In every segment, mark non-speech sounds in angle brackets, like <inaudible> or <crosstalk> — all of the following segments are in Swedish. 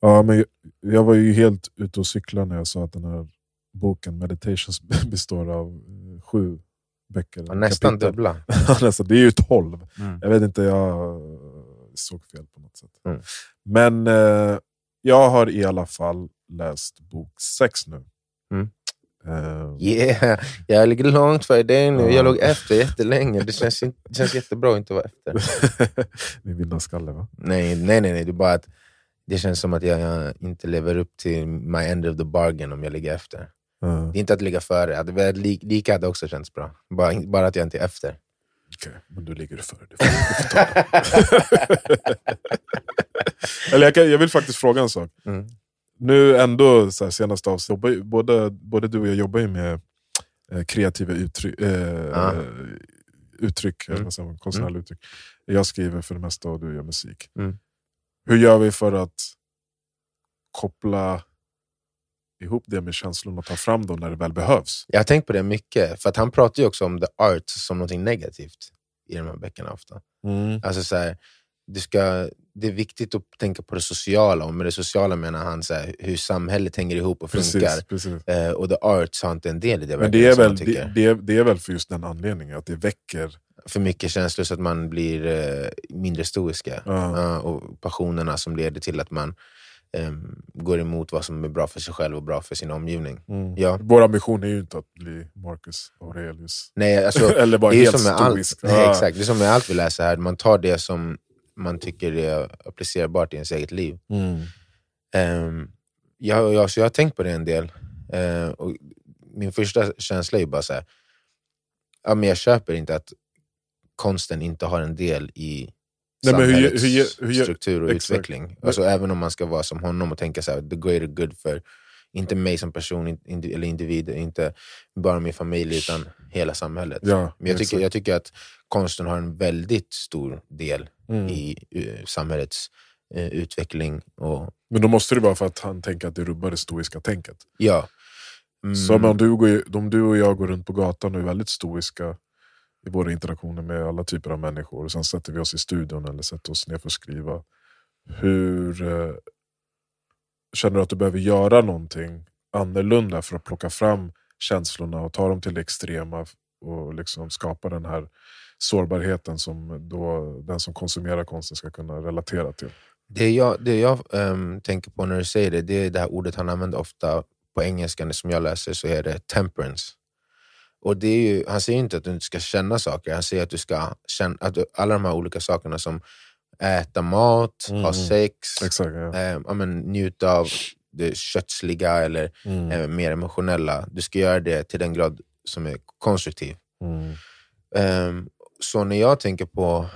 Ja, men jag, jag var ju helt ute och cyklade när jag sa att den här boken Meditations <laughs> består av eh, sju böcker. Ja, nästan kapitel. dubbla. <laughs> nästan, det är ju tolv. Mm. Jag vet inte, jag såg fel på något sätt. Mm. Men eh, jag har i alla fall läst bok sex nu. Mm. Eh, Yeah, jag ligger långt före dig nu. Ja. Jag låg efter jättelänge. Det känns, inte- det känns jättebra att inte vara efter. <laughs> Min vinnarskalle va? Nej, nej, nej. nej. Det, är bara att det känns som att jag, jag inte lever upp till my end of the bargain om jag ligger efter. Eh, Det är inte att ligga före. Varit li, lika hade också känts bra. Bara, bara att jag inte är efter. Okej, men du ligger före. Du får, du får. <laughs> Eller jag, kan, jag vill faktiskt fråga en sak. Mm. Nu ändå, så här, senaste avsnittet, både, både du och jag jobbar ju med eh, kreativa uttryck, eh, Ah. uttryck eller Mm. vad säger man, konstnärliga uttryck. Jag skriver för det mesta och du gör musik. Mm. Hur gör vi för att koppla ihop det med känslorna och ta fram dem när det väl behövs? Jag har tänkt på det mycket, för att han pratar ju också om the art som något negativt i de här böckerna ofta. Alltså så här, du ska, det är viktigt att tänka på det sociala, och med det sociala menar han så här, hur samhället hänger ihop och funkar. Precis, precis. Eh, och the arts har inte en del i det. Men det är, väl, det, det, är, det är väl för just den anledningen, att det väcker... För mycket känslor så att man blir eh, mindre stoiska. Ja. Och passionerna som leder till att man ehm, går emot vad som är bra för sig själv och bra för sin omgivning. Ja. Vår ambition är ju inte att bli Marcus Aurelius. Nej, alltså, <laughs> Eller bara det är ju helt som med allt, stoisk. nej, exakt, det är som med allt vi läser här, man tar det som man tycker är applicerbart i ens eget liv. Mm. Um, jag, jag, så jag har tänkt på det en del. Eh, och min första känsla är ju bara så här, ja, men jag köper inte att konsten inte har en del i Nej, men hur- samhällets hur- hur- struktur och exakt. utveckling. Alltså, även om man ska vara som honom och tänka så här, the greater good för, inte mig som person in, indi- eller individ, inte bara min familj, utan hela samhället. Ja, Men jag tycker, jag tycker att konsten har en väldigt stor del Mm. i eh, samhällets eh, utveckling. Och, Men då måste det vara för att han tänker att det rubbar det stoiska tänket. ja. Mm, Så om du, går, om du och jag går runt på gatan och är väldigt stoiska i våra interaktioner med alla typer av människor, och sen sätter vi oss i studion eller sätter oss ner för att skriva. Hur eh, Känner du att du behöver göra någonting annorlunda för att plocka fram känslorna och ta dem till det extrema och liksom skapa den här sårbarheten som då den som konsumerar konsten ska kunna relatera till? Det jag, det jag um, tänker på när du säger det, det är det här ordet han använder ofta på engelska, som jag läser så är det temperance. Och det är ju, han säger inte att du inte ska känna saker, han säger att du ska känna, att du, alla de här olika sakerna som äta mat, ha Mm. sex, Exakt, ja. eh, ja, men, njuta av det kötsliga eller Mm. eh, mer emotionella. Du ska göra det till den grad som är konstruktiv. Mm. Ehm, så när jag tänker på...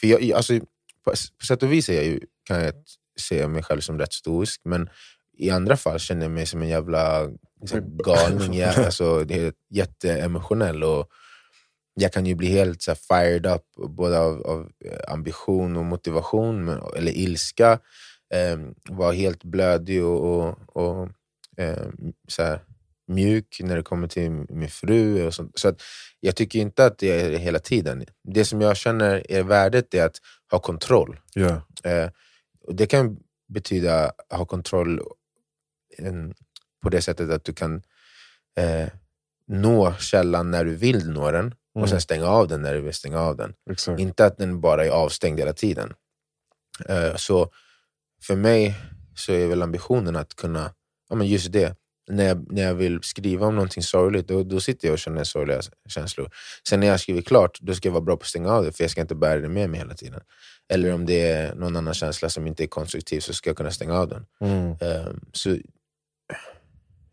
För jag, alltså, på, på sätt och vis är jag ju, kan jag se mig själv som rätt stoisk, men i andra fall känner jag mig som en jävla så här, galning. Ja, <laughs> alltså, det är jätteemotionell och jag kan ju bli helt så här, fired up både av, av eh, ambition och motivation, men, eller ilska. Um, vara helt blödig och, och, och ehm, så här, mjuk när det kommer till min fru. Och sånt. Så att jag tycker inte att det är hela tiden. Det som jag känner är värdet är att ha kontroll. Ja. Eh, och det kan betyda att ha kontroll en, på det sättet att du kan eh, nå källan när du vill nå den och sen Mm. stänga av den när du vill stänga av den. Exakt. Inte att den bara är avstängd hela tiden. Eh, så för mig så är väl ambitionen att kunna, ja men just det, när jag, när jag vill skriva om någonting sorgligt, då, då sitter jag och känner sorgliga känslor. Sen när jag skriver klart, då ska jag vara bra på att stänga av det, för jag ska inte bära det med mig hela tiden. Eller om det är någon annan känsla som inte är konstruktiv, så ska jag kunna stänga av den. Mm. Eh, så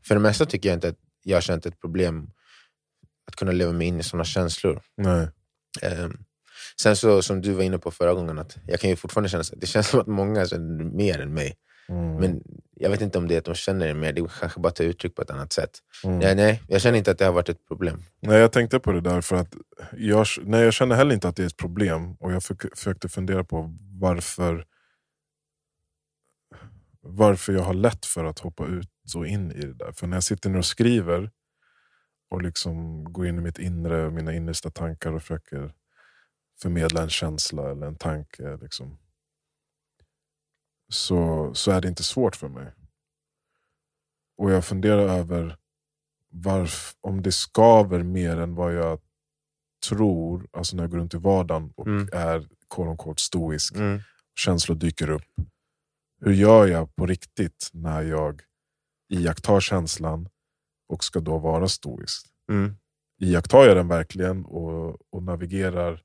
för det mesta tycker jag inte att jag har känt ett problem att kunna leva mig in i sådana känslor. Nej. Ehm, sen så, som du var inne på förra gången, att jag kan ju fortfarande känna, det känns som att många känner mer än mig. Mm. Men jag vet inte om det är att de känner det mer, det kanske bara tar uttryck på ett annat sätt. Mm. Nej, nej, jag känner inte att det har varit ett problem. Nej, jag tänkte på det där för att jag, nej, jag känner heller inte att det är ett problem. Och jag försökte fundera på varför varför jag har lätt för att hoppa ut så in i det där. För när jag sitter ner och skriver och liksom går in i mitt inre och mina innersta tankar och försöker förmedla en känsla eller en tanke. Liksom. så, så är det inte svårt för mig. Och jag funderar över varf, om det skaver mer än vad jag tror, alltså när jag går runt i vardagen och Mm. är quote unquote, stoisk, Mm. känslor dyker upp. Hur gör jag på riktigt när jag iakttar känslan och ska då vara stoisk? Mm. Iakttar jag den verkligen och, och navigerar,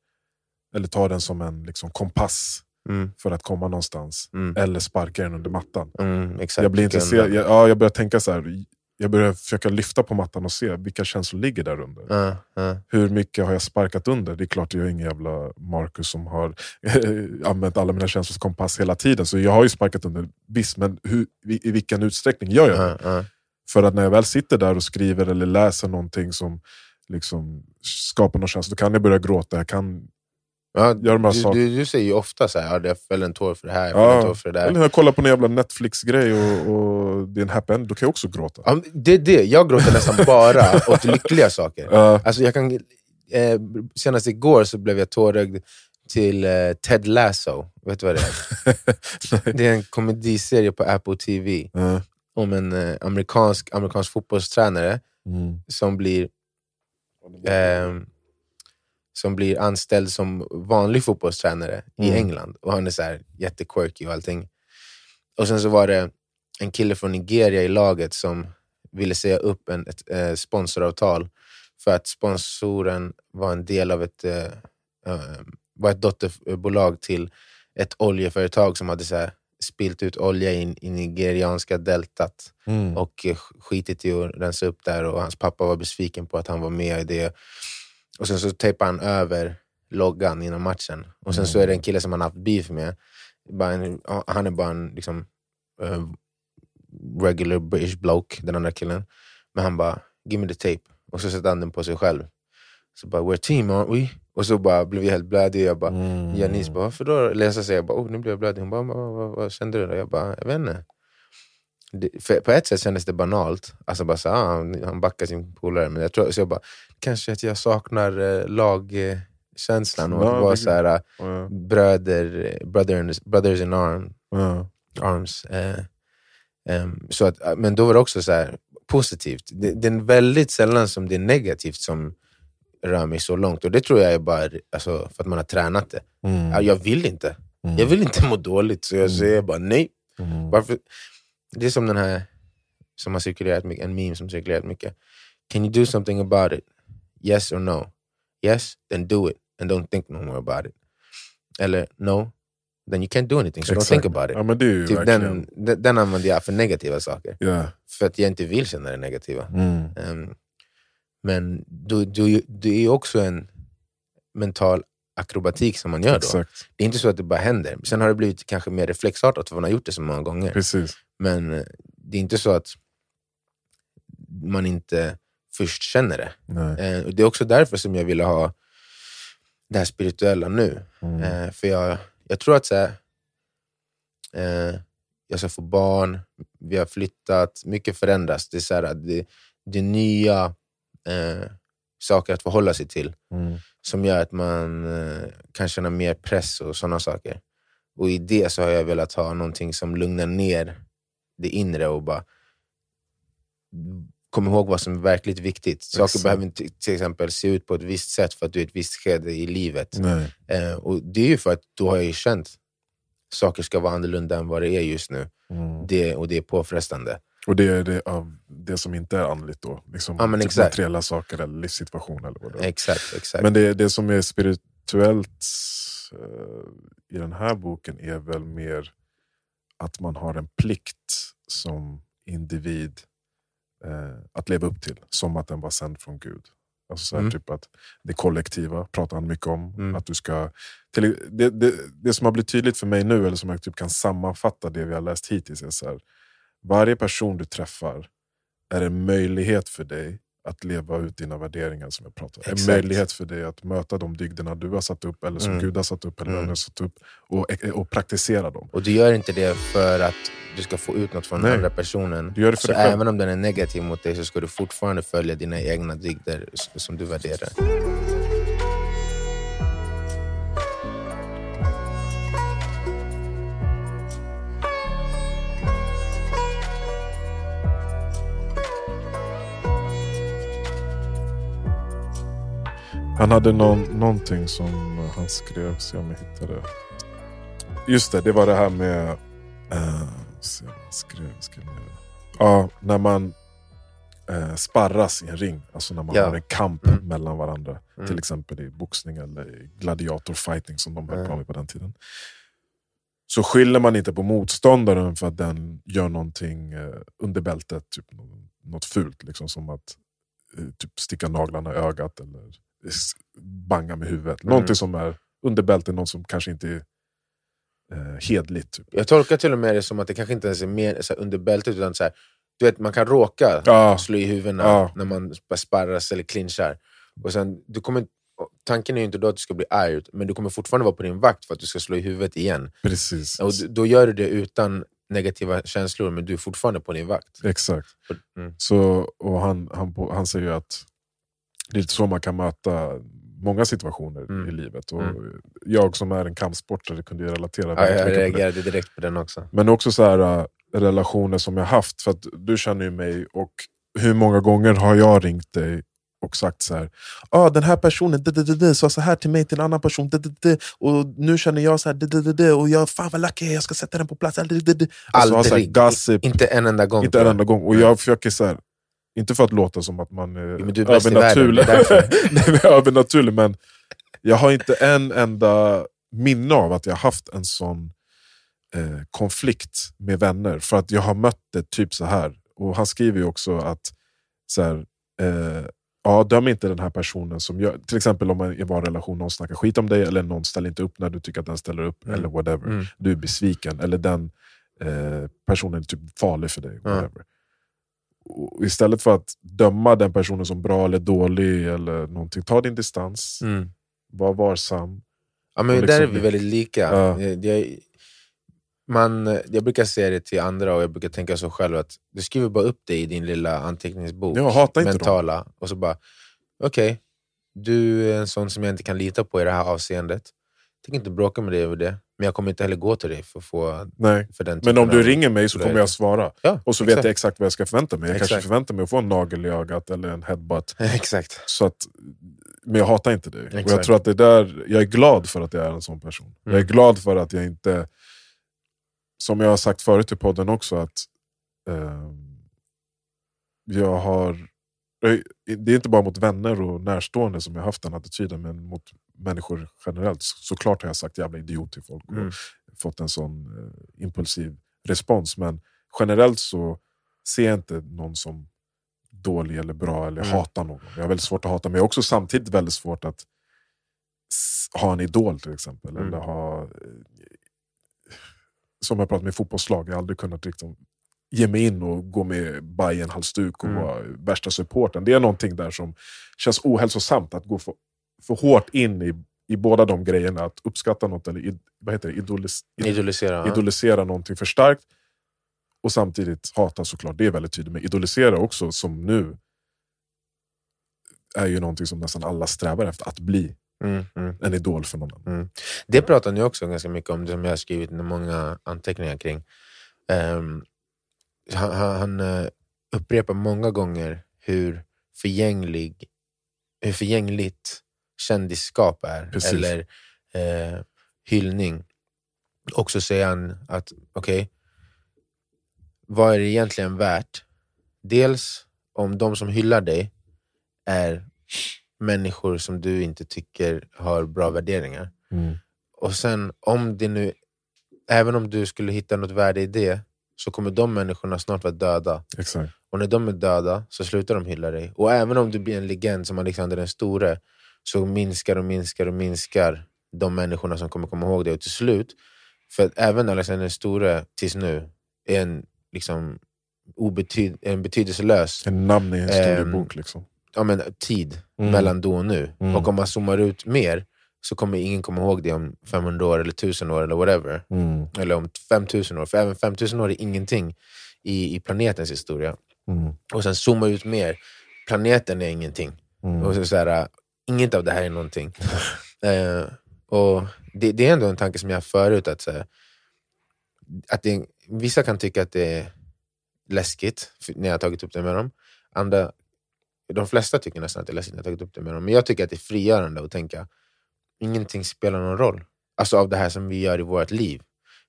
eller tar den som en liksom, kompass Mm. för att komma någonstans? Mm. Eller sparkar den under mattan? Mm. Exakt. Jag blir intresserad, jag, ja, jag börjar tänka så här. Jag börjar försöka lyfta på mattan och se vilka känslor ligger där under. Ja, ja. Hur mycket har jag sparkat under? Det är klart jag är ingen jävla Marcus som har använt alla mina känslors kompass hela tiden. Så jag har ju sparkat under, visst, men hur, i, i vilken utsträckning gör jag det? Ja. För att när jag väl sitter där och skriver eller läser någonting som liksom skapar någon känsla, då kan jag börja gråta. Jag kan Ja, Gör de här du, du, du säger ju ofta så här, ja, jag fäller en tår för det här, jag Ja. en tår för det där. Eller när jag kollar på en jävla Netflix-grej och, och det är en happy end, då kan jag också gråta. Ja, det är det, jag gråter nästan <laughs> bara åt lyckliga saker. Ja. Alltså jag kan, eh, senast igår så blev jag tårögd till eh, Ted Lasso. Vet du vad det är? <laughs> Det är en komediserie på Apple TV Ja. om en eh, amerikansk, amerikansk fotbollstränare Mm. som blir, ehm, som blir anställd som vanlig fotbollstränare i Mm. England. Och Han är så här jättequirky och allting. Och sen så var det en kille från Nigeria i laget som ville säga upp en, ett eh, sponsoravtal för att sponsoren var en del av ett, eh, eh, var ett dotterbolag till ett oljeföretag som hade så här, spilt ut olja i, i nigerianska deltat Mm. och skitit i att rensa upp där och hans pappa var besviken på att han var med i det. Och sen så tejpade han över loggan innan matchen. Och sen så är det en kille som han haft beef med. Bara en, han är bara en liksom, eh, regular British bloke, den andra killen. Men han bara, give me the tape. Och så sätter han den på sig själv. Så bara, we're team aren't we? Och så bara blev jag helt blödig. Jag bara, Mm. Janice bara, varför då? Läsa sig, jag bara, oh, nu blev jag blödig. Hon bara, vad, vad, vad kände du? Då? Jag bara, jag vet inte. Det, på ett sätt kändes det banalt. Alltså bara så, ah, han, han backar sin polare. Men jag tror, så jag bara, kanske att jag saknar eh, lagkänslan. Och Ja, att vara det- så här, eh, Ja. bröder, brother, brothers in arm, Ja. arms. Eh, ehm, så att, eh, men då var det också så här, positivt. Det, det är väldigt sällan som det är negativt som rör mig så långt. Och det tror jag är bara alltså, för att man har tränat det. Mm. Ja, jag vill inte. Mm. Jag vill inte må dåligt, så jag Mm. säger bara nej. Mm. Varför? Det är som den här som har cirkulerat mycket, en meme som cirkulerat mycket. Can you do something about it? Yes or no? Yes, then do it and don't think no more about it. Eller no, then you can't do anything, so don't Exakt. think about it. Ja, men det är Typ verkligen... den, den, använder jag för negativa saker. Ja. För att jag inte vill känna det negativa. Mm. Ehm, men du, du, det är också en mental akrobatik som man gör då. Exakt, Det är inte så att det bara händer. Sen har det blivit kanske mer reflexartat för man har gjort det så många gånger. precis. Men eh, det är inte så att man inte först känner det. Eh, och det är också därför som jag ville ha det här spirituella nu. Mm. Eh, för jag, jag tror att så här, eh, jag ska få barn, vi har flyttat, mycket förändras. Det är, så här, det, det är nya eh, saker att förhålla sig till Mm. som gör att man eh, kan känna mer press och sådana saker. Och i det så har jag velat ha någonting som lugnar ner det inre och bara kom ihåg vad som är verkligt viktigt. Saker Exakt. behöver inte till exempel se ut på ett visst sätt för att du är i ett visst skede i livet. Eh, och Det är ju för att då har jag ju känt saker ska vara annorlunda än vad det är just nu. Mm. Det, och det är påfrestande. Och det är det, av det som inte är andligt då? Liksom, Ja, typ materiella saker eller livssituation eller vad det är. Exakt, exakt. Men det, det som är spirituellt eh, i den här boken är väl mer att man har en plikt som individ eh, att leva upp till. Som att den var sänd från Gud. Alltså så här, Mm. typ att det kollektiva pratar han mycket om. Mm. Att du ska, till, det, det, det som har blivit tydligt för mig nu, eller som jag typ kan sammanfatta det vi har läst hittills, är så här, varje person du träffar är en möjlighet för dig att leva ut dina värderingar som jag pratar om. En möjlighet för dig att möta de dygderna du har satt upp, eller som Mm. Gud har satt upp, eller Mm. har satt upp, och, och praktisera dem. Och du gör inte det för att du ska få ut något från den andra personen. Du gör det för så även om den är negativ mot dig så ska du fortfarande följa dina egna dygder som du värderar. Han hade någon, någonting som han skrev, se om jag hittar det. Just det, det var det här med... Uh, se vad han skrev, skrev. Ja, när man eh, sparras i en ring. Alltså när man Ja. har en kamp Mm. mellan varandra. Mm. Till exempel i boxning eller i gladiatorfighting som de höll Mm. på med på den tiden. Så skyller man inte på motståndaren för att den gör någonting eh, under bältet. Typ nå- något fult. Liksom, som att typ sticka naglarna i ögat eller banga med huvudet. Mm. Någonting som är under bältet, något som kanske inte är eh, hedligt. Typ. Jag tolkar till och med det som att det kanske inte ens är mer så här, under bältet, utan så här, du vet, man kan råka Ja, slå i huvudena Ja. när man sparras eller clinchar. Och sen, du kommer, tanken är ju inte då att du ska bli arg, men du kommer fortfarande vara på din vakt för att du ska slå i huvudet igen. precis. Och då gör du det utan negativa känslor, men du är fortfarande på din vakt. Exakt. Mm. Så, och han, han, han säger ju att det är lite så man kan möta många situationer Mm. i livet. Och Mm. Jag som är en kampsportare kunde ju relatera Ja, jag reagerade direkt på den också. Men också så här, äh, relationer som jag haft. För att du känner ju mig och hur många gånger har jag ringt dig och sagt så här, ah, den här personen d- d- d- d- sa så här till mig till en annan person, och nu känner jag så här, d- d- d- d- och jag, fan vad lucky jag jag ska sätta den på plats. Alltså, ha så här Aldrig. gossip, Inte en enda gång. inte en enda gång. Och jag försöker så här, inte för att låta som att man är Jo, är övernaturlig. <laughs> Nej, men övernaturlig, men jag har inte en enda minne av att jag haft en sån eh, konflikt med vänner. För att jag har mött det typ så här. Och han skriver ju också att så här, eh, ja, döm inte den här personen som gör... Till exempel om man i en relation någon snackar skit om dig eller någon ställer inte upp när du tycker att den ställer upp. Mm. eller whatever. Mm. Du är besviken eller den eh, personen är typ farlig för dig. Whatever. Och istället för att döma den personen som bra eller dålig eller någonting, ta din distans. Mm. Var varsam. Ja, men Och där är liksom- vi väldigt lika. Ja. Jag, jag, man, jag brukar säga det till andra och jag brukar tänka så själv att du skriver bara upp det i din lilla anteckningsbok, Ja, hata inte dem. mentala, och så bara okej, du är en sån som jag inte kan lita på i det här avseendet. Tänker inte bråka med dig över det, men jag kommer inte heller gå till dig för att få Nej. för den Men om du ringer mig så kommer jag svara. Ja, Och så exakt. vet jag exakt vad jag ska förvänta mig. Jag kanske Exakt. förväntar mig att få en nagel i ögat eller en headbutt. <laughs> Exakt. Så att, men jag hatar inte det. Och jag, tror att det där, jag är glad för att jag är en sån person. Jag är Mm. glad för att jag inte, som jag har sagt förut i podden också, att ehm, jag har... Det är inte bara mot vänner och närstående som jag haft den attityden, men mot människor generellt. Så- Såklart har jag sagt jävla idiot till folk och Mm. fått en sån eh, impulsiv respons. Men generellt så ser jag inte någon som dålig eller bra eller Mm. hatar någon. Jag har väldigt svårt att hata, men jag har också samtidigt väldigt svårt att ha en idol till exempel. Mm. Eller ha, eh, som jag pratat med fotbollslag, jag har aldrig kunnat liksom ge mig in och gå med Bayern halsduk och Mm. vara värsta supporten. Det är någonting där som känns ohälsosamt, att gå för, för hårt in i, i båda de grejerna. Att uppskatta något eller id, vad heter det? Idolis, id, Idolisera. ja. idolisera någonting för starkt och samtidigt hata såklart. Det är väldigt tydligt. Men idolisera också, som nu, är ju någonting som nästan alla strävar efter. Att bli Mm, mm. en idol för någon annan. Det pratar ni också ganska mycket om, det som jag har skrivit många anteckningar kring. Han han, han eh, upprepar många gånger hur, förgänglig, hur förgängligt kändisskap är, Precis. eller eh, hyllning. Och så säger han att, okej, vad är det egentligen värt? Dels om de som hyllar dig är människor som du inte tycker har bra värderingar. Mm. Och sen om det nu, även om du skulle hitta något värde i det, så kommer de människorna snart vara döda. Exakt. Och när de är döda så slutar de hylla dig. Och även om du blir en legend som Alexander den store, så minskar och minskar och minskar de människorna som kommer komma ihåg dig. Och till slut, för att även Alexander den store tills nu är en, liksom, obetyd, en betydelselös En namn i en Ehm, historiebok. liksom. ja, men, tid Mm. mellan då och nu. Mm. Och om man zoomar ut mer så kommer ingen komma ihåg det om 500 år eller 1000 år eller whatever. Mm. Eller om 5000 år. För även 5000 år är ingenting i, i planetens historia. Mm. Och sen zooma ut mer. Planeten är ingenting. Mm. Och så, så här, inget av det här är någonting. <laughs> eh, och det, det är ändå en tanke som jag har förut. Att, så här, att det, vissa kan tycka att det är läskigt när jag har tagit upp det med dem. Andra de flesta tycker nästan att det är läskigt när jag tagit upp det med dem, men jag tycker att det är frigörande att tänka ingenting spelar någon roll. Alltså av det här som vi gör i vårt liv.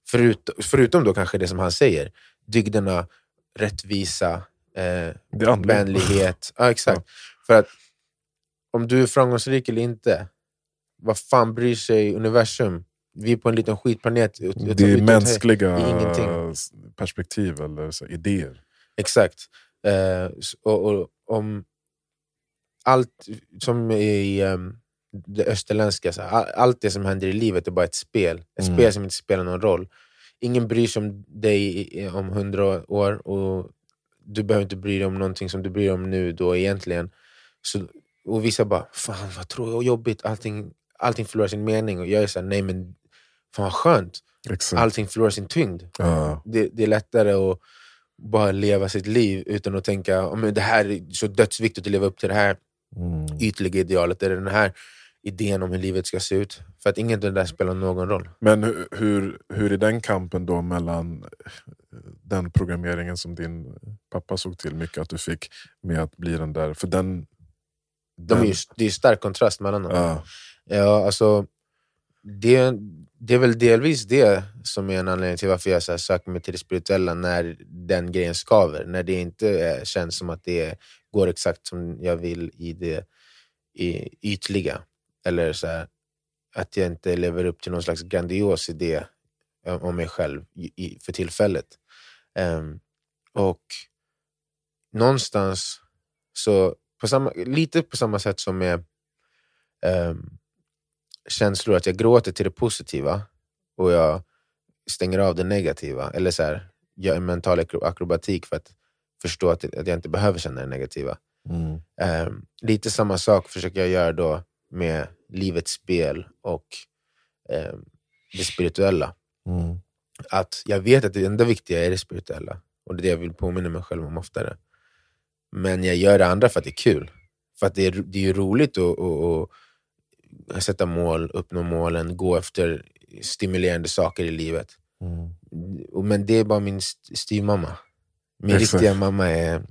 Förut, förutom då kanske det som han säger, dygderna, rättvisa, eh, vänlighet. <laughs> Ja, exakt. För att om du är framgångsrik eller inte, vad fan bryr sig universum? Vi är på en liten skitplanet. Ut, ut, Det är ut- mänskliga det är ingenting. s- perspektiv eller så, idéer. Exakt. Eh, och, och, om allt som i um, det österländska, så, all, allt det som händer i livet är bara ett spel. Ett Mm. spel som inte spelar någon roll. Ingen bryr sig om dig om hundra år och du behöver inte bry dig om någonting som du bryr dig om nu då egentligen. Så, och vissa bara, fan vad tror jag, jobbigt, allting, allting förlorar sin mening. Och jag är såhär, nej men fan vad skönt, Exakt. allting förlorar sin tyngd Ja. det, det är lättare att bara leva sitt liv utan att tänka om det här är så dödsviktigt att leva upp till det här Mm. ytliga idealet, eller den här idén om hur livet ska se ut. För att inget av det där spelar någon roll. Men hur, hur, hur är den kampen då mellan den programmeringen som din pappa såg till mycket att du fick med att bli den där, för den... De är ju, det är stark kontrast mellan dem. ja, Ja, alltså, det, det är väl delvis det som är en anledning till varför jag så här söker mig till det spirituella när den grejen skaver. När det inte eh, känns som att det går exakt som jag vill i det i ytliga. Eller så här, att jag inte lever upp till någon slags grandios idé om mig själv i, för tillfället. Ehm, och någonstans, så på samma, lite på samma sätt som med ehm, känslor, att jag gråter till det positiva och jag stänger av det negativa. Eller så här, gör en mental akro- akrobatik för att förstå att, att jag inte behöver känna det negativa. mm, Ehm, lite samma sak försöker jag göra då med livets spel och ehm, det spirituella. mm, Att jag vet att det enda viktiga är det spirituella. Och det är det jag vill påminna mig själv om oftare. Men jag gör det andra för att det är kul. För att det är, det är ju roligt att, att, att sätta mål, uppnå målen, gå efter stimulerande saker i livet. mm. Men det är bara min st- styvmamma. Min Exakt. riktiga mamma är,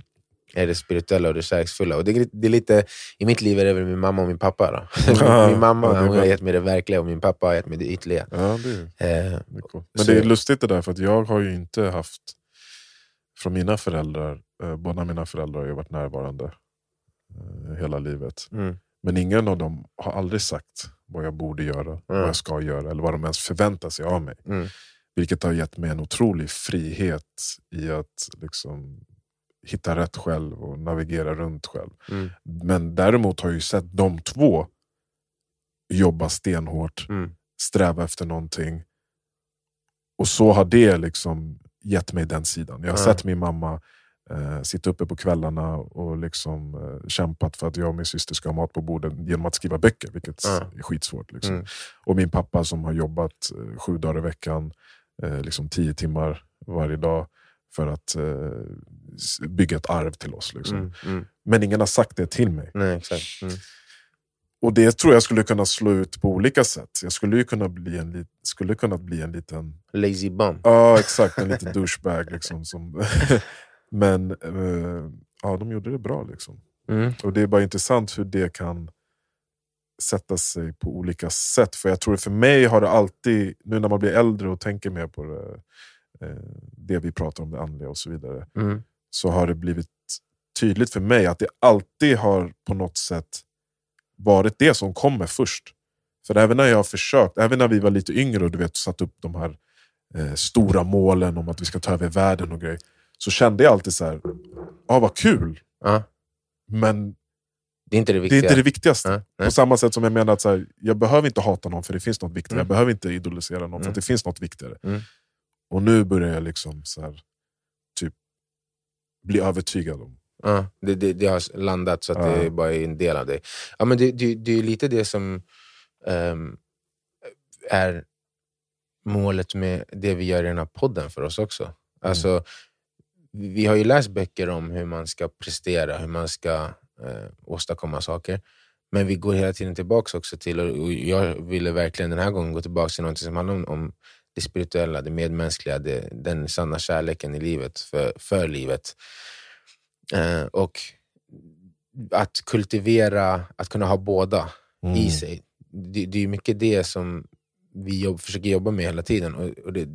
är det spirituella och det kärleksfulla. Och det, det är lite, I mitt liv är det väl min mamma och min pappa. Då. <laughs> Min mamma ja, hon har gett mig det verkliga och min pappa har gett mig det ytliga. Ja, det är, Eh, det är coolt. Men det är lustigt det där, för att jag har ju inte haft, från mina föräldrar, båda mina föräldrar har ju varit närvarande eh, hela livet. mm, Men ingen av dem har aldrig sagt vad jag borde göra, vad jag ska göra eller vad de ens förväntar sig av mig. mm, Vilket har gett mig en otrolig frihet i att liksom hitta rätt själv och navigera runt själv. mm, Men däremot har jag ju sett de två jobba stenhårt, mm, sträva efter någonting. Och så har det liksom gett mig den sidan. Jag har Ja. sett min mamma eh, sitta uppe på kvällarna och liksom, eh, kämpat för att jag och min syster ska ha mat på bordet genom att skriva böcker, vilket Ja. är skitsvårt. Liksom. Mm. Och min pappa som har jobbat eh, sju dagar i veckan, eh, liksom tio timmar varje dag för att eh, bygga ett arv till oss. Liksom. mm, mm. Men ingen har sagt det till mig. Nej, exakt. Mm. Och det tror jag skulle kunna slå ut på olika sätt. Jag skulle ju kunna bli en, skulle kunna bli en liten Lazy bum. Ja, exakt. En liten douchebag. Liksom, som, <laughs> men eh, ja, de gjorde det bra. Liksom. Mm. Och Det är bara intressant hur det kan sätta sig på olika sätt. För jag tror för mig har det alltid, nu när man blir äldre och tänker mer på det, eh, det vi pratar om, det andliga och så vidare, Mm. så har det blivit tydligt för mig att det alltid har på något sätt varit det som kommer först. För även när jag har försökt, även när vi var lite yngre och du vet, satt upp de här eh, stora målen om att vi ska ta över världen och grejer, så kände jag alltid så här, ah, vad kul, Ja, men det är inte det det är inte det viktigaste. Ja, nej. På samma sätt som jag menar att så här, jag behöver inte hata någon för det finns något viktigare. Mm. Jag behöver inte idolisera någon för Mm. att det finns något viktigare. Mm. Och nu börjar jag liksom så här, typ bli övertygad om. Ja, det, det, det har landat så att Ja. det bara är en del av dig. Ja, men det, det, det är lite det som ehm, är målet med det vi gör i den här podden för oss också. Alltså, vi vi har ju läst böcker om hur man ska prestera, hur man ska eh, åstadkomma saker. Men vi går hela tiden tillbaka också till, och jag ville verkligen den här gången gå tillbaka till något som handlar om, om det spirituella, det medmänskliga, det, den sanna kärleken i livet, för, för livet. Eh, och att kultivera, att kunna ha båda Mm. i sig. Det, det är mycket det som vi jobb, försöker jobba med hela tiden. Och, och det,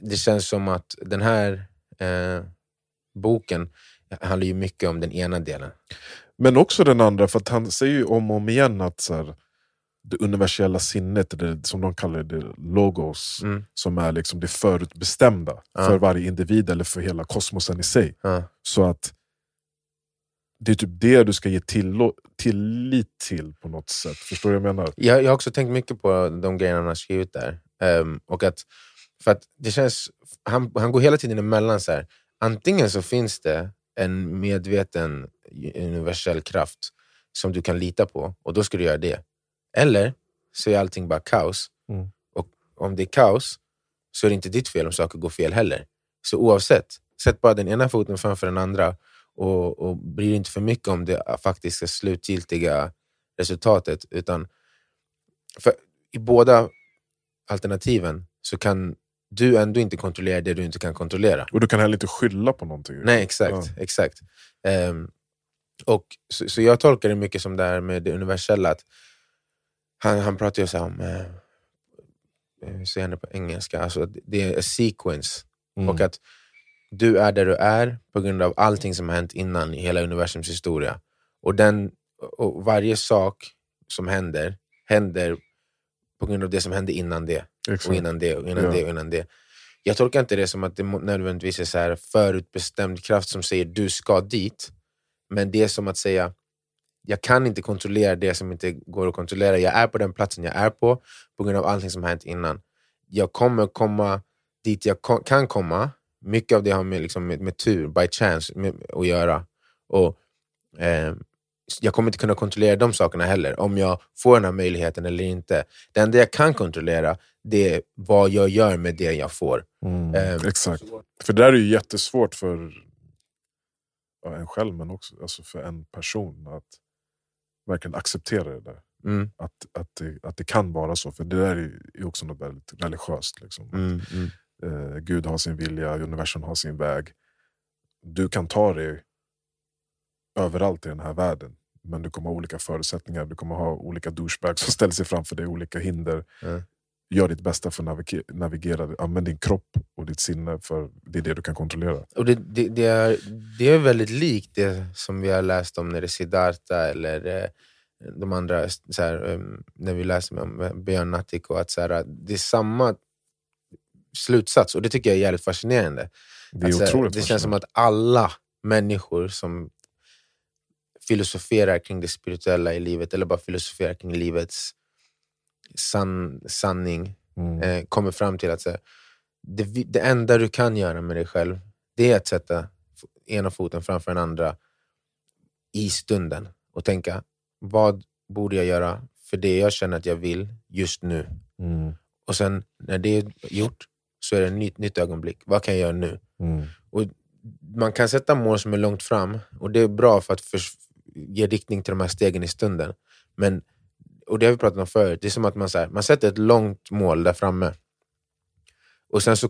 det känns som att den här eh, boken handlar ju mycket om den ena delen. Men också den andra, för han säger ju om och om igen att så här, det universella sinnet, det, som de kallar det, logos, Mm. som är liksom det förutbestämda Ja. för varje individ eller för hela kosmosen i sig. Ja. Så att det är typ det du ska ge tillit till på något sätt. Förstår du vad jag menar? Jag, jag har också tänkt mycket på de grejerna han har skrivit där. Ehm, och att, för att det känns, han, han går hela tiden emellan. Så här. Antingen så finns det en medveten universell kraft som du kan lita på och då ska du göra det. Eller så är allting bara kaos. Mm. Och om det är kaos så är det inte ditt fel om saker går fel heller. Så oavsett, sätt bara den ena foten framför den andra och, och bry dig inte för mycket om det faktiska slutgiltiga resultatet. Utan för I båda alternativen så kan du ändå inte kontrollera det du inte kan kontrollera. Och du kan heller inte skylla på någonting. Nej, exakt. exakt. Ehm, och så, så jag tolkar det mycket som det här med det universella. Att han, han pratar ju så om, eh, hur säger han det på engelska, alltså det är a sequence. Mm. Och att du är där du är på grund av allting som har hänt innan i hela universums historia. Och, den, och varje sak som händer, händer på grund av det som hände innan det. Och Exakt. innan det, och innan Ja. det, och innan det. Jag tolkar inte det som att det nödvändigtvis är så här förutbestämd kraft som säger du ska dit. Men det är som att säga, jag kan inte kontrollera det som inte går att kontrollera. Jag är på den platsen jag är på, på grund av allting som hänt innan. Jag kommer komma dit jag ko- kan komma. Mycket av det har med, liksom, med, med tur, by chance, med, att göra. Och, eh, jag kommer inte kunna kontrollera de sakerna heller, om jag får den här möjligheten eller inte. Det enda jag kan kontrollera, det är vad jag gör med det jag får. Mm. Ehm, Exakt. För det där är ju jättesvårt för ja, en själv, men också alltså för en person att verkligen acceptera det där. Mm, Att, att, det, att det kan vara så, för det där är ju också något väldigt religiöst. Liksom. mm, mm, Eh, Gud har sin vilja, universum har sin väg. Du kan ta dig överallt i den här världen. Men du kommer ha olika förutsättningar, du kommer ha olika douchebags som ställer sig framför dig, olika hinder. Mm. Gör ditt bästa för att navigera, använd din kropp och ditt sinne, för det är det du kan kontrollera. Och det, det, det, är, det är väldigt likt det som vi har läst om när det är Siddhartha eller eh, de andra, så här, eh, när vi läser om eh, Björn Natthiko, att så här, det är samma slutsats och det tycker jag är jävligt fascinerande. Det är Alltså, otroligt det känns som att alla människor som filosoferar kring det spirituella i livet eller bara filosoferar kring livets san, sanning Mm. eh, kommer fram till att så här, det, det enda du kan göra med dig själv det är att sätta ena foten framför den andra i stunden och tänka vad borde jag göra för det jag känner att jag vill just nu. Mm. Och sen när det är gjort så är det ett nytt, nytt ögonblick. Vad kan jag göra nu? Mm. Och man kan sätta mål som är långt fram och det är bra för att förs- ge riktning till de här stegen i stunden. Men, och det har vi pratat om förut, det är som att man, så här, man sätter ett långt mål där framme och sen så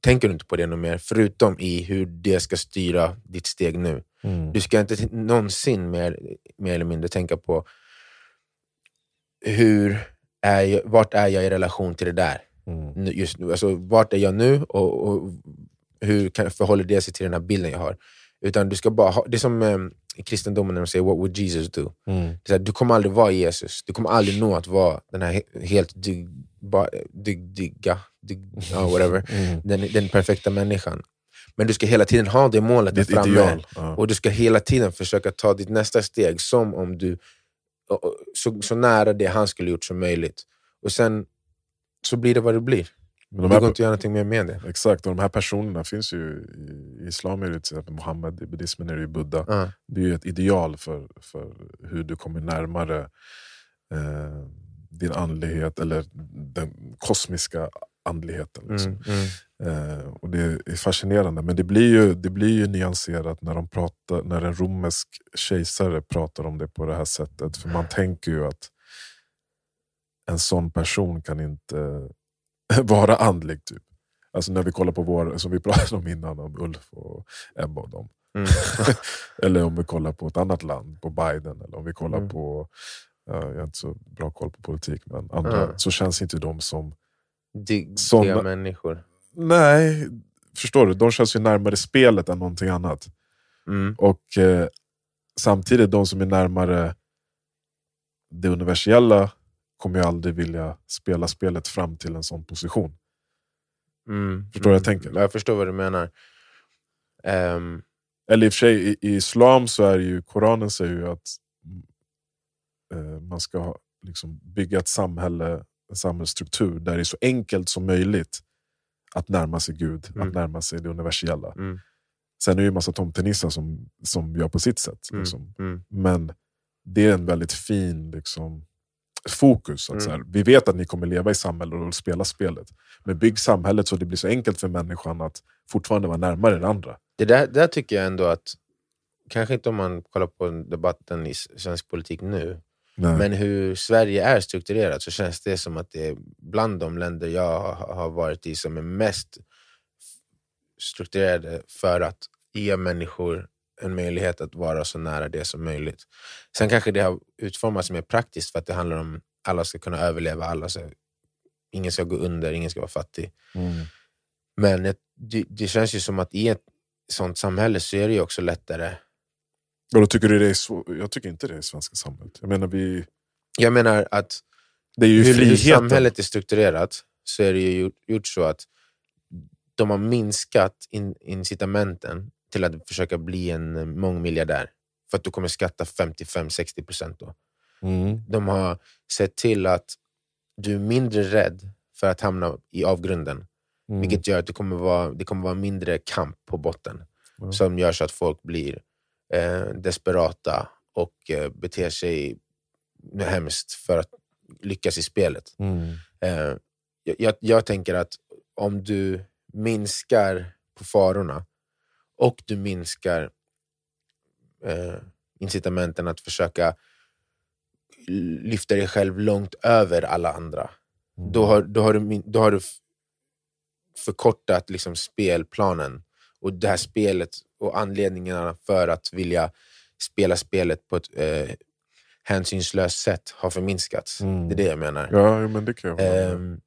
tänker du inte på det något mer förutom i hur det ska styra ditt steg nu. Mm. Du ska inte någonsin mer, mer eller mindre tänka på hur är jag, vart är jag i relation till det där Mm. just nu. Alltså, vart är jag nu och, och hur kan, förhåller det sig till den här bilden jag har? Utan du ska bara ha, det är som eh, i kristendomen när de säger “What would Jesus do?” Mm. det är här, Du kommer aldrig vara Jesus. Du kommer aldrig nå att vara den här he- helt dyg, ba, dyg, dygga, dyg, ja, whatever. <laughs> Mm. Den, den perfekta människan. Men du ska hela tiden ha det målet där Ditt framme. ideal. Ja. Och du ska hela tiden försöka ta ditt nästa steg som om du så, så nära det han skulle gjort som möjligt. Och sen så blir det vad det blir. Men de Det går inte att göra någonting mer med det. exakt, och de här personerna finns ju i, islam, är det till exempel Mohammed, i buddhismen är det ju Buddha. Ja. Det är ju ett ideal för, för hur du kommer närmare eh, din andlighet, eller den kosmiska andligheten. Liksom. Mm, mm. Eh, och Det är fascinerande, men det blir ju, det blir ju nyanserat när, de pratar, när en romersk kejsare pratar om det på det här sättet. För man tänker ju att en sån person kan inte <laughs> vara andlig. Typ. Alltså när vi kollar på vår, som vi pratade om innan, om Ulf och Ebba och dem. Mm. <laughs> eller om vi kollar på ett annat land, på Biden, eller om vi kollar Mm. på, ja, jag har inte så bra koll på politik, men andra, Mm. så känns inte de som, Digga Såna- människor. nej, förstår du? De känns ju närmare spelet än någonting annat. Mm. Och eh, samtidigt, de som är närmare det universella kommer ju aldrig vilja spela spelet fram till en sån position. Mm. Förstår vad jag Mm. tänker? Jag förstår vad du menar. Ehm, Eller i och för sig, i, i islam så är ju, Koranen säger ju att eh, man ska liksom, bygga ett samhälle, en samhällsstruktur där det är så enkelt som möjligt att närma sig Gud, Mm. att närma sig det universella. mm. Sen är det ju en massa tomtenissar som, som gör på sitt sätt. Mm. Liksom. Mm. Men det är en väldigt fin liksom, fokus. Att Mm. så här, vi vet att ni kommer leva i samhället och spela spelet. Men bygg samhället så det blir så enkelt för människan att fortfarande vara närmare det andra. Det där, där tycker jag ändå att, kanske inte om man kollar på debatten i svensk politik nu, Nej. men hur Sverige är strukturerat så känns det som att det är bland de länder jag har varit i som är mest strukturerade för att ge människor en möjlighet att vara så nära det som möjligt. Sen kanske det har utformats mer praktiskt för att det handlar om att alla ska kunna överleva, alla ska, ingen ska gå under, ingen ska vara fattig. Mm. Men det, det, känns ju som att i ett sånt samhälle så är det också lättare. Och då tycker du det är så, jag tycker inte det är svenska samhället. Jag menar, vi, Jag menar att det är ju hur, hur samhället är strukturerat så är det ju gjort, gjort så att de har minskat in, incitamenten till att försöka bli en mångmiljardär. För att du kommer skatta 55-60% då. Mm. De har sett till att du är mindre rädd för att hamna i avgrunden. Mm. Vilket gör att det kommer vara, det kommer vara mindre kamp på botten. Ja. Som gör så att folk blir eh, desperata och eh, beter sig hemskt för att lyckas i spelet. Mm. Eh, jag, jag, jag tänker att om du minskar på farorna och du minskar eh, incitamenten att försöka lyfta dig själv långt över alla andra, Mm. då har, då har du, då har du förkortat liksom spelplanen och det här spelet och anledningarna för att vilja spela spelet på ett eh, hänsynslöst sätt har förminskats. Mm. Det är det jag menar. Ja, men det kan jag. Ehm,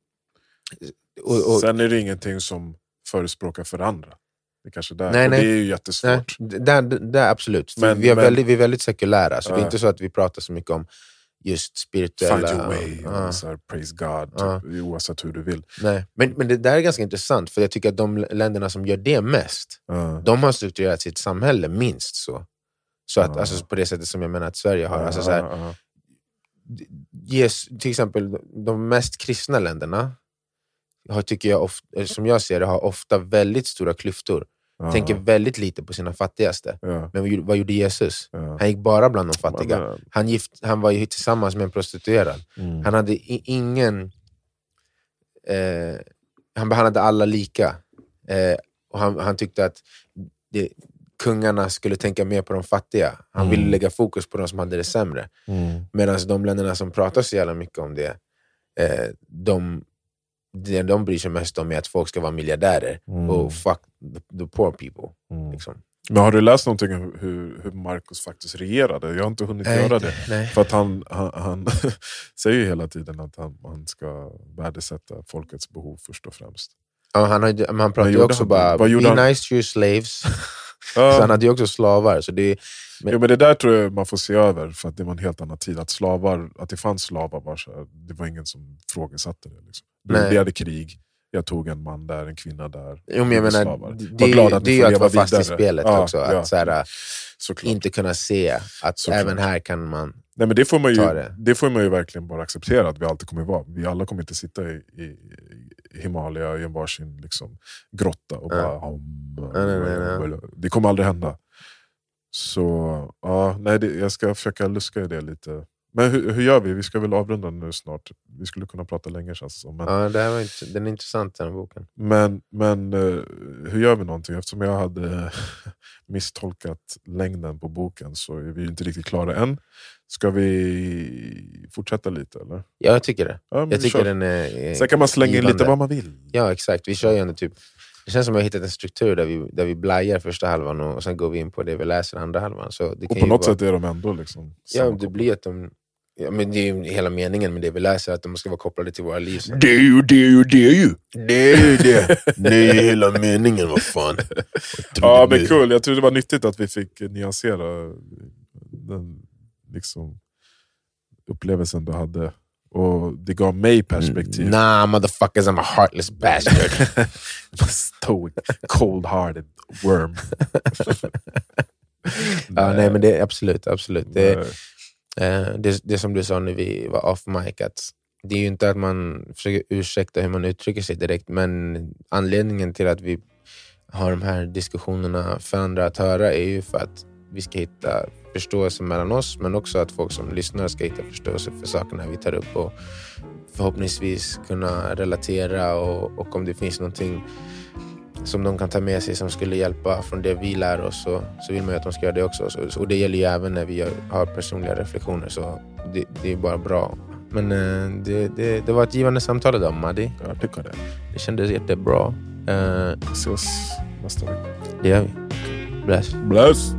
och, och, Sen är det ingenting som förespråkar för andra. Det kanske där. Nej, nej. Det är ju nej, jättesvårt. där, där, absolut. Men- vi, är men- väldigt, vi är väldigt sekulära, så det är inte så att vi pratar så mycket om just spirituella... Find your way, Ja. och så praise God, Ja. typ, oavsett hur du vill. nej. Men, men det där är ganska intressant, för jag tycker att de länderna som gör det mest, de har strukturerat sitt samhälle minst så. Så att, alltså, på det sättet som jag menar att Sverige har. Alltså, så här, ges, till exempel de mest kristna länderna, har, tycker jag ofta, som jag ser det, har ofta väldigt stora klyftor. Ja. Tänker väldigt lite på sina fattigaste. Ja. Men vad gjorde- Jesus? Ja. Han gick bara bland de fattiga. Han, gift, han var ju tillsammans med en prostituerad. mm. Han hade ingen... Eh, han behandlade alla lika. Eh, och han, han tyckte att det, kungarna skulle tänka mer på de fattiga. Han Mm. ville lägga fokus på de som hade det sämre. Mm. Medan de länderna som pratar så jävla mycket om det, eh, de, det de bryr sig mest om är att folk ska vara miljardärer. Mm. Och fuck the, the poor people. Mm. Liksom. Men har du läst någonting om hur, hur Marcus faktiskt regerade? Jag har inte hunnit göra det. Nej. För att han, han, han <laughs> säger ju hela tiden att han, han ska värdesätta folkets behov först och främst. Ja, han, har, han pratar ju också han? bara, be han? nice to your slaves. <laughs> Ja. Så han hade ju också slavar. Så det, men- Jo, men det där tror jag man får se över, för att det var en helt annan tid. Att, slavar, att det fanns slavar, var så här, det var ingen som frågesatte det. Liksom. Vi hade krig, jag tog en man där, en kvinna där. jo, men jag menar, slavar. det, Var glad att det är ju att vara fast i vidare. spelet Ja, också. ja. Att så här, inte kunna se att Såklart. även här kan man... Nej, men det, får man ju, det. det. får man ju verkligen bara acceptera att vi alltid kommer vara. Vi alla kommer inte sitta i, i, i Himalaya i en varsin liksom, grotta och Ja. bara... om, Nej, nej, nej, nej. Det kommer aldrig hända. Så ja, nej, det, jag ska försöka luska i det lite. Men hur, hur gör vi? Vi ska väl avrunda nu snart. Vi skulle kunna prata länge känns det som. Men, Ja, det här var inte, den är intressant den här boken. men, men eh, hur gör vi någonting? Eftersom jag hade <laughs> misstolkat längden på boken så är vi inte riktigt klara än. Ska vi fortsätta lite eller? Ja, jag tycker det. Ja, Jag tycker kör. den är... är Sen kan man slänga in lite vad man vill. Ja, exakt. Vi kör ju ändå typ Det känns som att vi har hittat en struktur där vi, där vi blajar första halvan och, och sen går vi in på det vi läser andra halvan. Så det Och kan på ju något vara, sätt är de ändå liksom Ja, det blir att de... Ja, men det är ju hela meningen med det vi läser, att de ska vara kopplade till våra liv. Det är ju, det är ju, det är ju. Det är ju det. Det är ju hela meningen, vad fan. <laughs> Ja, men kul. Jag tror det var nyttigt att vi fick nyansera den liksom, upplevelsen du hade. Och det gav mig perspektiv. Nah, motherfuckers, I'm a heartless bastard. <laughs> Stoic, cold-hearted worm. <laughs> ja, nej, men det är absolut, absolut. Det. Eh, det, det som du sa när vi var off mic, att det är ju inte att man försöker ursäkta hur man uttrycker sig direkt, men anledningen till att vi har de här diskussionerna för andra att höra är ju för att vi ska hitta förståelse mellan oss, men också att folk som lyssnar ska hitta förståelse för sakerna vi tar upp och förhoppningsvis kunna relatera och, och om det finns någonting som de kan ta med sig som skulle hjälpa från det vi lär oss så, så vill man ju att de ska göra det också. Så, och det gäller ju även när vi gör, har personliga reflektioner så det, det är bara bra. Men eh, det, det, det var ett givande samtal idag Maddi. Jag tycker det. Det kändes jättebra. Vi ses nästa vecka. det gör vi. Bless. Bless!